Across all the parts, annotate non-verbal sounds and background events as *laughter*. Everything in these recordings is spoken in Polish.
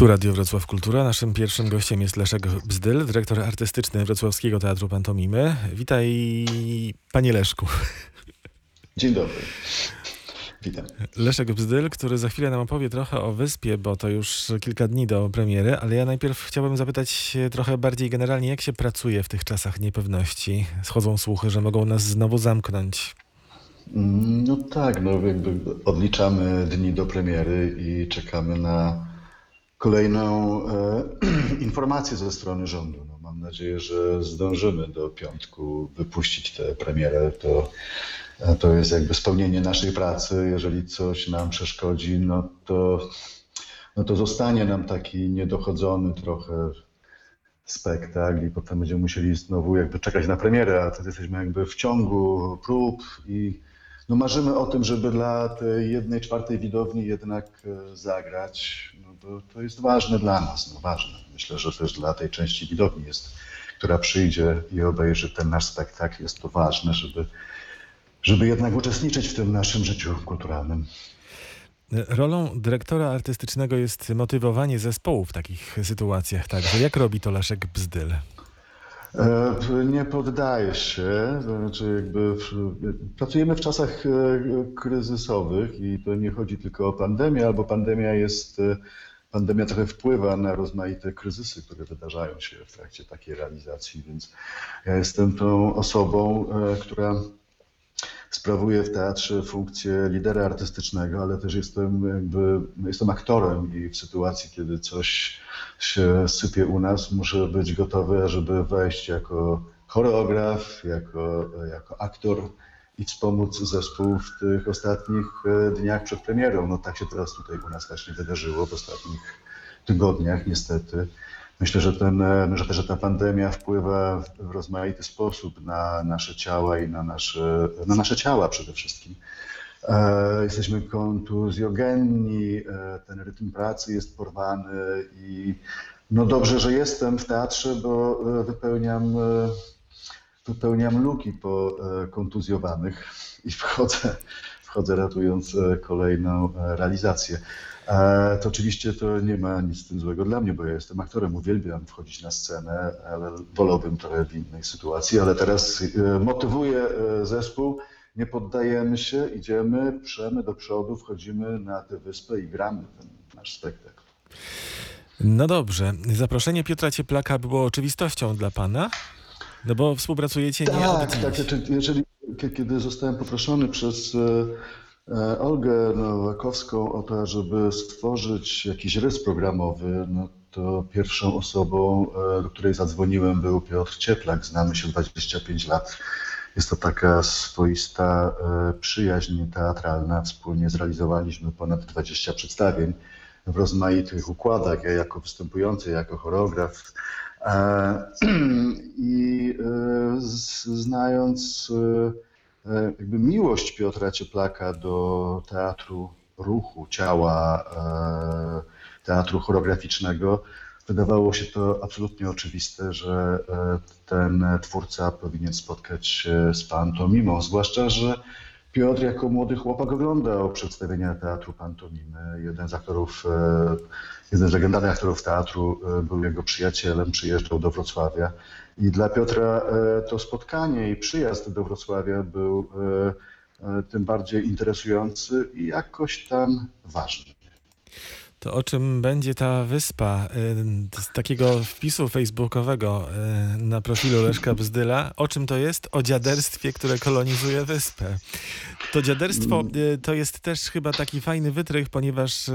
Tu Radio Wrocław Kultura. Naszym pierwszym gościem jest Leszek Bzdyl, dyrektor artystyczny Wrocławskiego Teatru Pantomimy. Witaj, panie Leszku. Dzień dobry. Witam. Leszek Bzdyl, który za chwilę nam opowie trochę o wyspie, bo to już kilka dni do premiery, ale ja najpierw chciałbym zapytać trochę bardziej generalnie, jak się pracuje w tych czasach niepewności? Schodzą słuchy, że mogą nas znowu zamknąć. Mm, No tak, no jakby odliczamy dni do premiery i czekamy na kolejną e, *clears throat* informację ze strony rządu. No, mam nadzieję, że zdążymy do piątku wypuścić tę premierę. To, e, to jest jakby spełnienie naszej pracy. Jeżeli coś nam przeszkodzi, no to, no to zostanie nam taki niedochodzony trochę spektakl i potem będziemy musieli znowu jakby czekać na premierę, a wtedy jesteśmy jakby w ciągu prób i no marzymy o tym, żeby dla tej jednej czwartej widowni jednak e, zagrać, no bo to jest ważne dla nas, no ważne. Myślę, że też dla tej części widowni jest, która przyjdzie i obejrzy ten nasz spektakl, jest to ważne, żeby, żeby jednak uczestniczyć w tym naszym życiu kulturalnym. Rolą dyrektora artystycznego jest motywowanie zespołu w takich sytuacjach. Także jak robi to Leszek Bzdyl? E, Nie poddaję się, znaczy jakby w, pracujemy w czasach e, kryzysowych i to nie chodzi tylko o pandemię, albo pandemia jest, e, pandemia trochę wpływa na rozmaite kryzysy, które wydarzają się w trakcie takiej realizacji, więc ja jestem tą osobą, która sprawuję w teatrze funkcję lidera artystycznego, ale też jestem jakby, jestem aktorem i w sytuacji, kiedy coś się sypie u nas, muszę być gotowy, żeby wejść jako choreograf, jako, jako aktor i wspomóc zespół w tych ostatnich e, dniach przed premierą. No tak się teraz tutaj u nas właśnie wydarzyło w ostatnich tygodniach, niestety. Myślę, że, ten, e, że, że ta pandemia wpływa w rozmaity sposób na nasze ciała i na nasze, na nasze ciała przede wszystkim. E, jesteśmy kontuzjogenni, e, ten rytm pracy jest porwany i no dobrze, że jestem w teatrze, bo wypełniam, wypełniam luki po kontuzjowanych i wchodzę, wchodzę ratując kolejną realizację. E, To oczywiście to nie ma nic z tym złego dla mnie, bo ja jestem aktorem, uwielbiam wchodzić na scenę, ale wolałbym trochę w innej sytuacji, ale teraz e, motywuję e, zespół, nie poddajemy się, idziemy, przemy do przodu, wchodzimy na tę wyspę i gramy ten nasz spektakl. No dobrze. Zaproszenie Piotra Cieplaka było oczywistością dla pana? No bo współpracujecie nie od Tak, dziś. tak, znaczy, jeżeli, kie- kiedy zostałem poproszony przez Olgę Nowakowską o to, żeby stworzyć jakiś rys programowy, no to pierwszą osobą, e, do której zadzwoniłem był Piotr Cieplak, znamy się 25 lat. Jest to taka swoista e, przyjaźń teatralna. Wspólnie zrealizowaliśmy ponad 20 przedstawień w rozmaitych układach. Ja jako występujący, jako choreograf. E, *clears throat* I e, znając e, e, jakby miłość Piotra Cieplaka do teatru ruchu, ciała, e, teatru choreograficznego, wydawało się to absolutnie oczywiste, że e, ten twórca powinien spotkać się z pantomimą, zwłaszcza, że Piotr jako młody chłopak oglądał przedstawienia teatru pantomimy. Jeden z aktorów, e, jeden z legendarnych aktorów teatru e, był jego przyjacielem, przyjeżdżał do Wrocławia. I dla Piotra e, to spotkanie i przyjazd do Wrocławia był tym bardziej interesujący i jakoś tam ważny. To o czym będzie ta wyspa? Y, Z takiego wpisu facebookowego y, na profilu Leszka Bzdyla. O czym to jest? O dziaderstwie, które kolonizuje wyspę. To dziaderstwo y, to jest też chyba taki fajny wytrych, ponieważ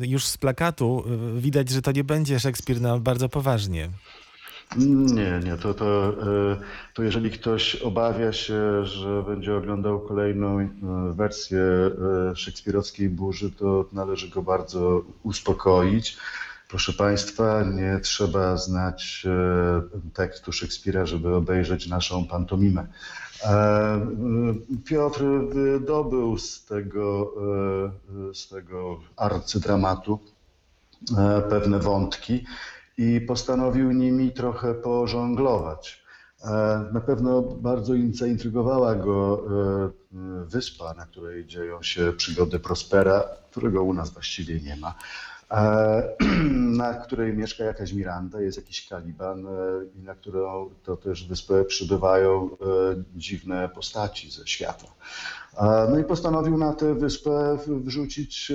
już z plakatu widać, że to nie będzie Szekspir na bardzo poważnie. Nie, nie, to, to, e, to jeżeli ktoś obawia się, że będzie oglądał kolejną e, wersję e, szekspirowskiej burzy, to należy go bardzo uspokoić. Proszę Państwa, nie trzeba znać tekstu Szekspira, żeby obejrzeć naszą pantomimę. Piotr wydobył z tego, z tego arcydramatu pewne wątki i postanowił nimi trochę pożonglować. E, Na pewno bardzo in- zaintrygowała go e, wyspa, na której dzieją się przygody Prospera, którego u nas właściwie nie ma. E, *clears throat* na której mieszka jakaś Miranda, jest jakiś Kaliban i na którą to też wyspę przybywają dziwne postaci ze świata. No i postanowił na tę wyspę wrzucić,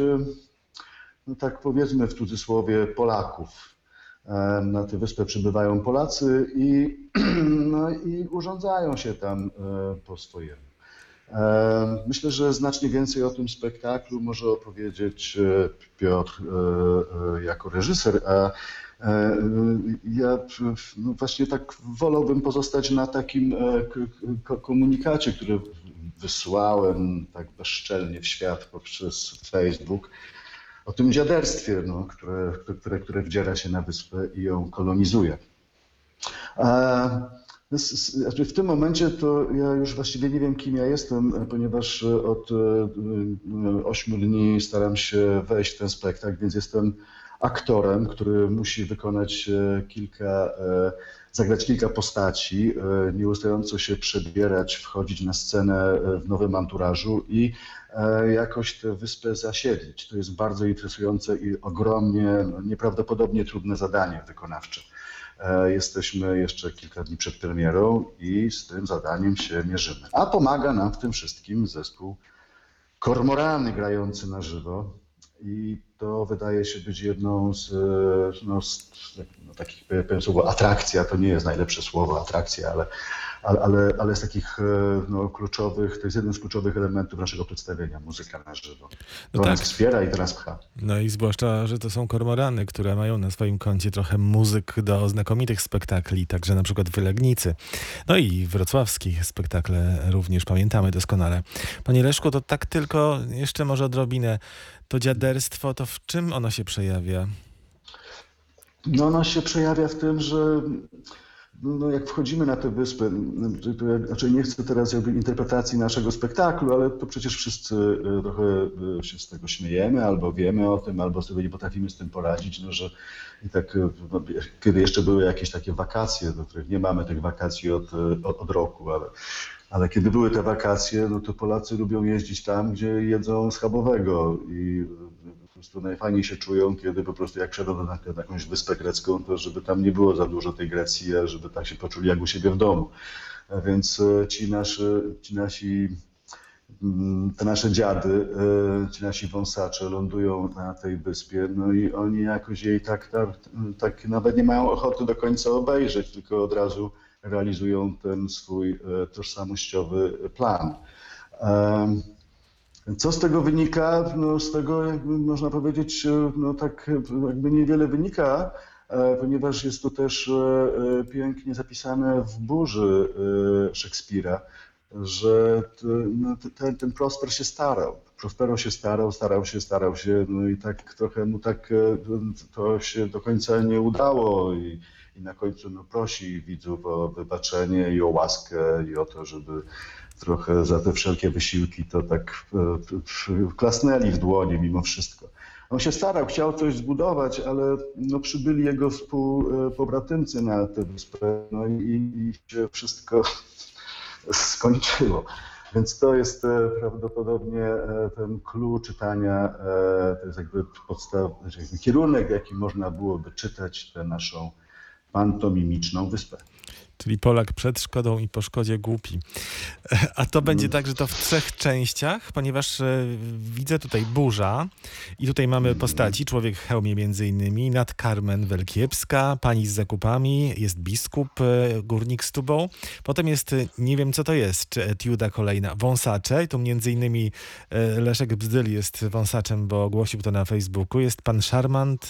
no tak powiedzmy w cudzysłowie, Polaków. Na tę wyspę przybywają Polacy i, *clears throat* no i urządzają się tam po swojemu. Myślę, że znacznie więcej o tym spektaklu może opowiedzieć Piotr jako reżyser, a ja no właśnie tak wolałbym pozostać na takim komunikacie, który wysłałem tak bezczelnie w świat poprzez Facebook o tym dziaderstwie, no, które, które, które wdziera się na wyspę i ją kolonizuje. Znaczy w tym momencie to ja już właściwie nie wiem, kim ja jestem, ponieważ od ośmiu dni staram się wejść w ten spektakl, więc jestem aktorem, który musi wykonać kilka, zagrać kilka postaci, nieustająco się przebierać, wchodzić na scenę w nowym anturażu i jakoś tę wyspę zasiedlić. To jest bardzo interesujące i ogromnie, no, nieprawdopodobnie trudne zadanie wykonawcze. Jesteśmy jeszcze kilka dni przed premierą i z tym zadaniem się mierzymy. A pomaga nam w tym wszystkim zespół Kormorany grający na żywo. I to wydaje się być jedną z, no, z no, takich, powiem słowo, atrakcja, to nie jest najlepsze słowo, atrakcja, ale ale, ale, ale z takich no, kluczowych, to jest jeden z kluczowych elementów naszego przedstawienia, muzyka na żywo. To No nas tak. wspiera i nas pcha. No i zwłaszcza, że to są kormorany, które mają na swoim koncie trochę muzyk do znakomitych spektakli, także na przykład w Legnicy. No i wrocławskich spektakle również pamiętamy doskonale. Panie Leszku, to tak tylko jeszcze może odrobinę. To dziaderstwo, to w czym ono się przejawia? No ono się przejawia w tym, że no jak wchodzimy na tę wyspę, to ja znaczy nie chcę teraz jakby interpretacji naszego spektaklu, ale to przecież wszyscy e, trochę e, się z tego śmiejemy, albo wiemy o tym, albo sobie nie potrafimy z tym poradzić, no że i tak, e, no, kiedy jeszcze były jakieś takie wakacje, do których nie mamy tych wakacji od, od, od roku, ale, ale kiedy były te wakacje, no to Polacy lubią jeździć tam, gdzie jedzą schabowego i prostu najfajniej się czują, kiedy po prostu jak wsiadą na, na jakąś wyspę grecką, to żeby tam nie było za dużo tej Grecji, a żeby tak się poczuli jak u siebie w domu. A więc ci, nasze, ci nasi, te nasze dziady, ci nasi wąsacze lądują na tej wyspie, no i oni jakoś jej tak, tak, tak nawet nie mają ochoty do końca obejrzeć, tylko od razu realizują ten swój tożsamościowy plan. Co z tego wynika? No z tego można powiedzieć, no tak jakby niewiele wynika, ponieważ jest to też pięknie zapisane w burzy Szekspira, że no, ten, ten Prosper się starał. Prospero się starał, starał się, starał się, no i tak trochę mu tak to się do końca nie udało i, i na końcu no, prosi widzów o wybaczenie i o łaskę i o to, żeby trochę za te wszelkie wysiłki to tak klasnęli w dłonie mimo wszystko. On się starał, chciał coś zbudować, ale no, przybyli jego współpobratymcy na tę wyspę no i, i się wszystko *laughs* skończyło. Więc to jest prawdopodobnie ten clue czytania, to jest jakby podstaw, jakby kierunek, jaki można byłoby czytać tę naszą pantomimiczną wyspę. Czyli Polak przed szkodą i po szkodzie głupi. *laughs* A to będzie tak, że to w trzech częściach, ponieważ e, widzę tutaj burza i tutaj mamy postaci, człowiek w hełmie między innymi, nad Carmen Welkiepska, pani z zakupami, jest biskup, e, górnik z tubą. Potem jest, e, nie wiem co to jest, czy etiuda kolejna, wąsacze. Tu między innymi Leszek Bzdyl jest wąsaczem, bo ogłosił to na Facebooku. Jest pan Szarmant,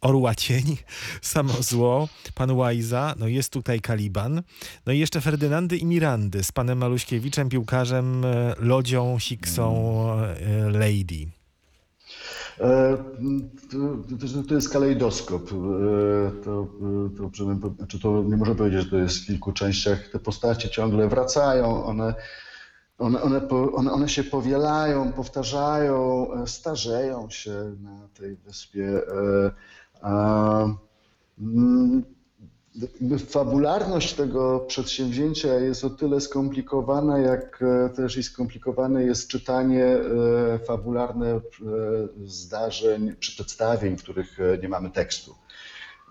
Orła Cień, *laughs* Samo Zło, pan Łajza, no jest tutaj No i jeszcze Ferdynandy i Mirandy z panem Maluśkiewiczem, piłkarzem, e, Lodzią, Siksą, e, Lady. To, to jest kalejdoskop. To, to, znaczy to nie można powiedzieć, że to jest w kilku częściach. Te postacie ciągle wracają, one, one, one, one, one się powielają, powtarzają, starzeją się na tej wyspie. A, jakby fabularność tego przedsięwzięcia jest o tyle skomplikowana, jak e, też i skomplikowane jest czytanie e, fabularne e, zdarzeń czy przedstawień, w których nie mamy tekstu.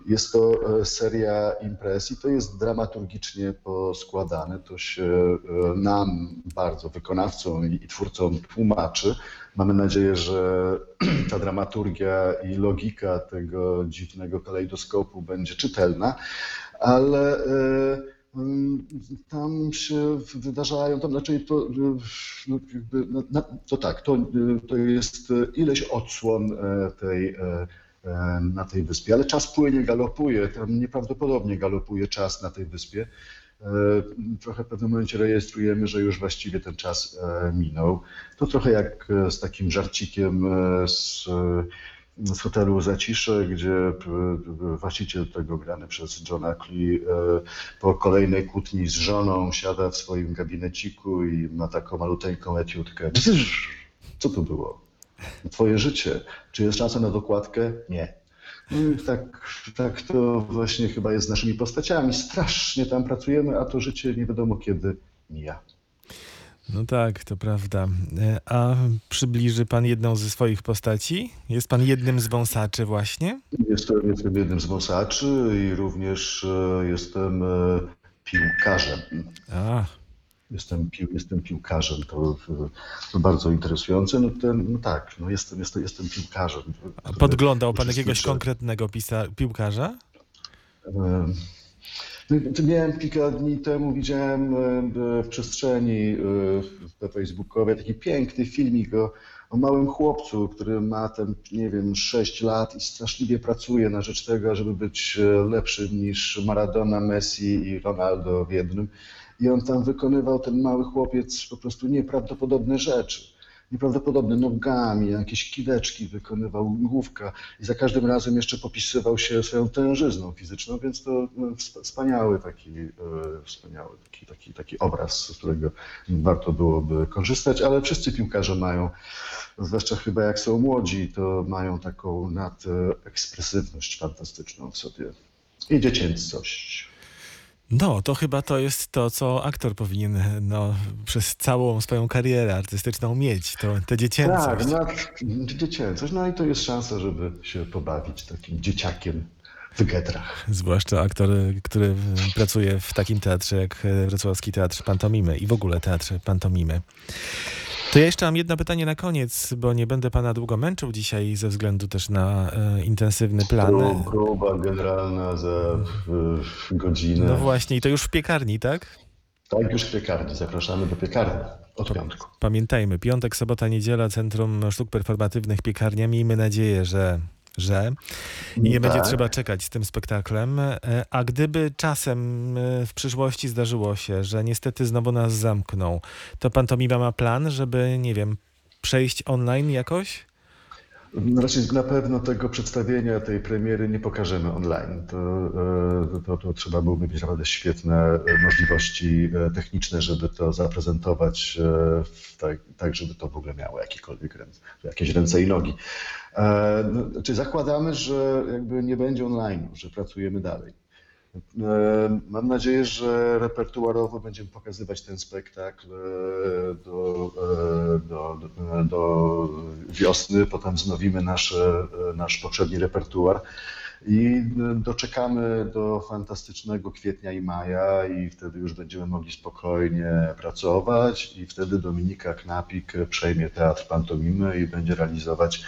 Jest to e, seria imprez i to jest dramaturgicznie poskładane. To się e, nam bardzo, wykonawcom i twórcom tłumaczy. Mamy nadzieję, że *clears throat* ta dramaturgia i logika tego dziwnego kalejdoskopu będzie czytelna, ale e, mm, tam się wydarzają, tam znaczy to, no, no, to tak, to, to jest ileś odsłon tej na tej wyspie, ale czas płynie, galopuje, tam nieprawdopodobnie galopuje czas na tej wyspie. E, Trochę w pewnym momencie rejestrujemy, że już właściwie ten czas e, minął. To trochę jak e, z takim żarcikiem e, z, e, z hotelu Zacisze, gdzie e, e, właściciel tego grany przez Johna Clee e, po kolejnej kłótni z żoną siada w swoim gabineciku i ma taką maluteńką etiutkę. Co to było? Twoje życie. Czy jest szansa na dokładkę? Nie. No tak, tak to właśnie chyba jest z naszymi postaciami. Strasznie tam pracujemy, a to życie nie wiadomo kiedy mija. No tak, to prawda. E, A przybliży pan jedną ze swoich postaci? Jest pan jednym z wąsaczy właśnie? Jestem, jestem jednym z wąsaczy i również e, jestem e, piłkarzem. A, Jestem, pił, jestem piłkarzem, to, to bardzo interesujące. No, no tak, no jestem, jestem, jestem piłkarzem. a podglądał pan jakiegoś konkretnego pisa- piłkarza? No, Miałem kilka dni temu, widziałem w przestrzeni e, Facebookowej taki piękny filmik o, o małym chłopcu, który ma tam, nie wiem, 6 lat i straszliwie pracuje na rzecz tego, żeby być e, lepszym niż Maradona, Messi i Ronaldo w jednym. I on tam wykonywał, ten mały chłopiec, po prostu nieprawdopodobne rzeczy. Nieprawdopodobne nogami, jakieś kiweczki wykonywał, główka i za każdym razem jeszcze popisywał się swoją tężyzną fizyczną, więc to no, wsp- wspaniały taki, e, wspaniały taki, taki, taki obraz, z którego warto byłoby korzystać, ale wszyscy piłkarze mają, zwłaszcza chyba jak są młodzi, to mają taką nadekspresywność fantastyczną w sobie i dziecięcość. No, to chyba to jest to, co aktor powinien no, przez całą swoją karierę artystyczną mieć, to, tę Tak, dziecięcość. no, dziecięcość. No i to jest szansa, żeby się pobawić takim dzieciakiem w getrach. Zwłaszcza aktor, który pracuje w takim teatrze jak Wrocławski Teatr Pantomimy i w ogóle Teatr Pantomimy. To ja jeszcze mam jedno pytanie na koniec, bo nie będę pana długo męczył dzisiaj ze względu też na e, intensywny plan. Pró- Próba generalna za e, godzinę. No właśnie, i to już w piekarni, tak? Tak, już w piekarni. Zapraszamy do piekarni od piątku. Pamiętajmy, piątek, sobota, niedziela, Centrum Sztuk Performatywnych Piekarnia. Miejmy nadzieję, że że nie będzie Tak. trzeba czekać z tym spektaklem. E, A gdyby czasem e, w przyszłości zdarzyło się, że niestety znowu nas zamkną, to pantomima ma plan, żeby, nie wiem, przejść online jakoś? Raczej na pewno tego przedstawienia, tej premiery nie pokażemy online. To, e, to, to trzeba byłoby mieć naprawdę świetne e, możliwości e, techniczne, żeby to zaprezentować tak, tak, żeby to w ogóle miało jakikolwiek jakieś ręce i nogi. No, Czy zakładamy, że jakby nie będzie online, że pracujemy dalej. Mam nadzieję, że repertuarowo będziemy pokazywać ten spektakl e, do, e, do, do, wiosny, potem znowimy nasze, e, nasz poprzedni repertuar. I doczekamy do fantastycznego kwietnia i maja i wtedy już będziemy mogli spokojnie pracować i wtedy Dominika Knapik przejmie Teatr Pantomimy i będzie realizować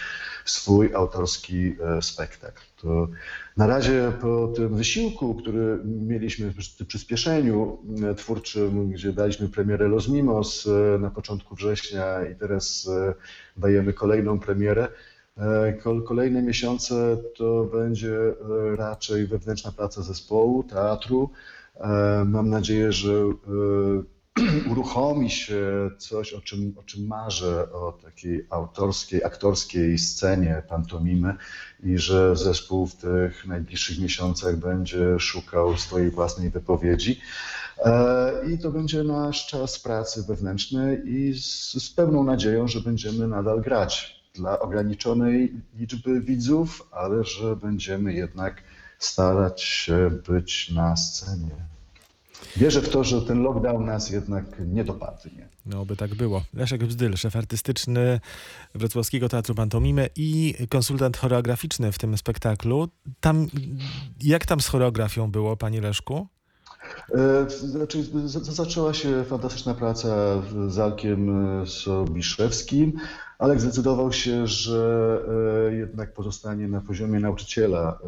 swój autorski e, spektakl. To na razie po tym wysiłku, który mieliśmy przy przyspieszeniu e, twórczym, gdzie daliśmy premierę Los Mimos e, na początku września i teraz dajemy kolejną premierę, kol- kolejne miesiące to będzie raczej wewnętrzna praca zespołu, teatru. Mam nadzieję, że *clears throat* uruchomi się coś, o czym, o czym marzę, o takiej autorskiej, aktorskiej scenie pantomimy i że zespół w tych najbliższych miesiącach będzie szukał swojej własnej wypowiedzi. E, I to będzie nasz czas pracy wewnętrznej i z, z pełną nadzieją, że będziemy nadal grać dla ograniczonej liczby widzów, ale że będziemy jednak starać się być na scenie. Wierzę w to, że ten lockdown nas jednak nie dopadnie. No, by tak było. Leszek Bzdyl, szef artystyczny Wrocławskiego Teatru Pantomimy i konsultant choreograficzny w tym spektaklu. Tam, jak tam z choreografią było, panie Leszku? E, Znaczy, zaczęła się fantastyczna praca z Alkiem e, Sobiszewskim. Alek zdecydował się, że e, jednak pozostanie na poziomie nauczyciela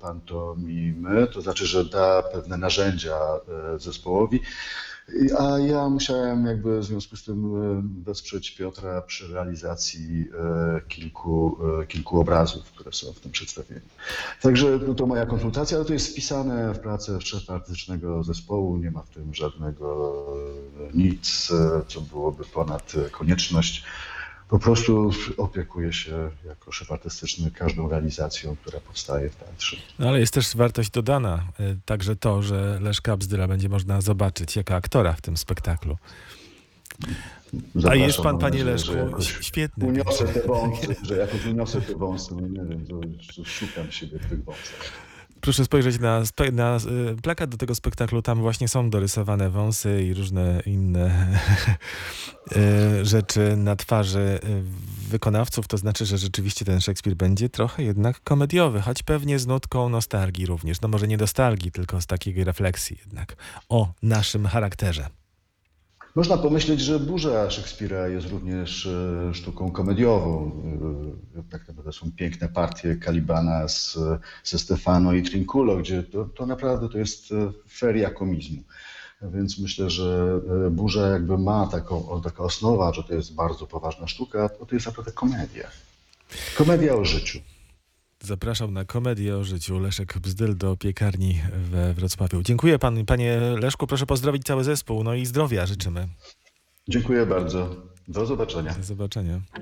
pantomimy, to znaczy, że da pewne narzędzia zespołowi. A ja musiałem jakby w związku z tym e, wesprzeć Piotra przy realizacji e, kilku, e, kilku obrazów, które są w tym przedstawieniu. Także no to moja konsultacja, ale to jest wpisane w pracę szefa artystycznego zespołu. Nie ma w tym żadnego nic, co byłoby ponad konieczność. Po prostu opiekuję się jako szef artystyczny każdą realizacją, która powstaje w teatrze. No, ale jest też wartość dodana, y, także to, że Leszka Bzdyla będzie można zobaczyć jako aktora w tym spektaklu. A Zapraszam, jest pan, panie Leszku, świetny. Uniosę te wąsy, że jakoś uniosę te wąsy, no nie wiem, to, to szukam siebie w tych wąsach. Proszę spojrzeć na, na y, plakat do tego spektaklu. Tam właśnie są dorysowane wąsy i różne inne y, *laughs* rzeczy na twarzy y, wykonawców. To znaczy, że rzeczywiście ten Szekspir będzie trochę jednak komediowy, choć pewnie z nutką nostalgii również. No może nie nostalgii, tylko z takiej refleksji jednak o naszym charakterze. Można pomyśleć, że burza Szekspira jest również e, sztuką komediową. E, Tak naprawdę są piękne partie Kalibana z, ze Stefano i Trinculo, gdzie to, to naprawdę to jest e, feria komizmu. Więc myślę, że burza jakby ma taką, o, taka osnowa, że to jest bardzo poważna sztuka, to jest naprawdę komedia. Komedia o życiu. Zapraszam na komedię o życiu. Leszek Bzdyl do piekarni we Wrocławiu. Dziękuję pan, panie Leszku. Proszę pozdrowić cały zespół. No i zdrowia życzymy. Dziękuję bardzo. Do zobaczenia. Do zobaczenia.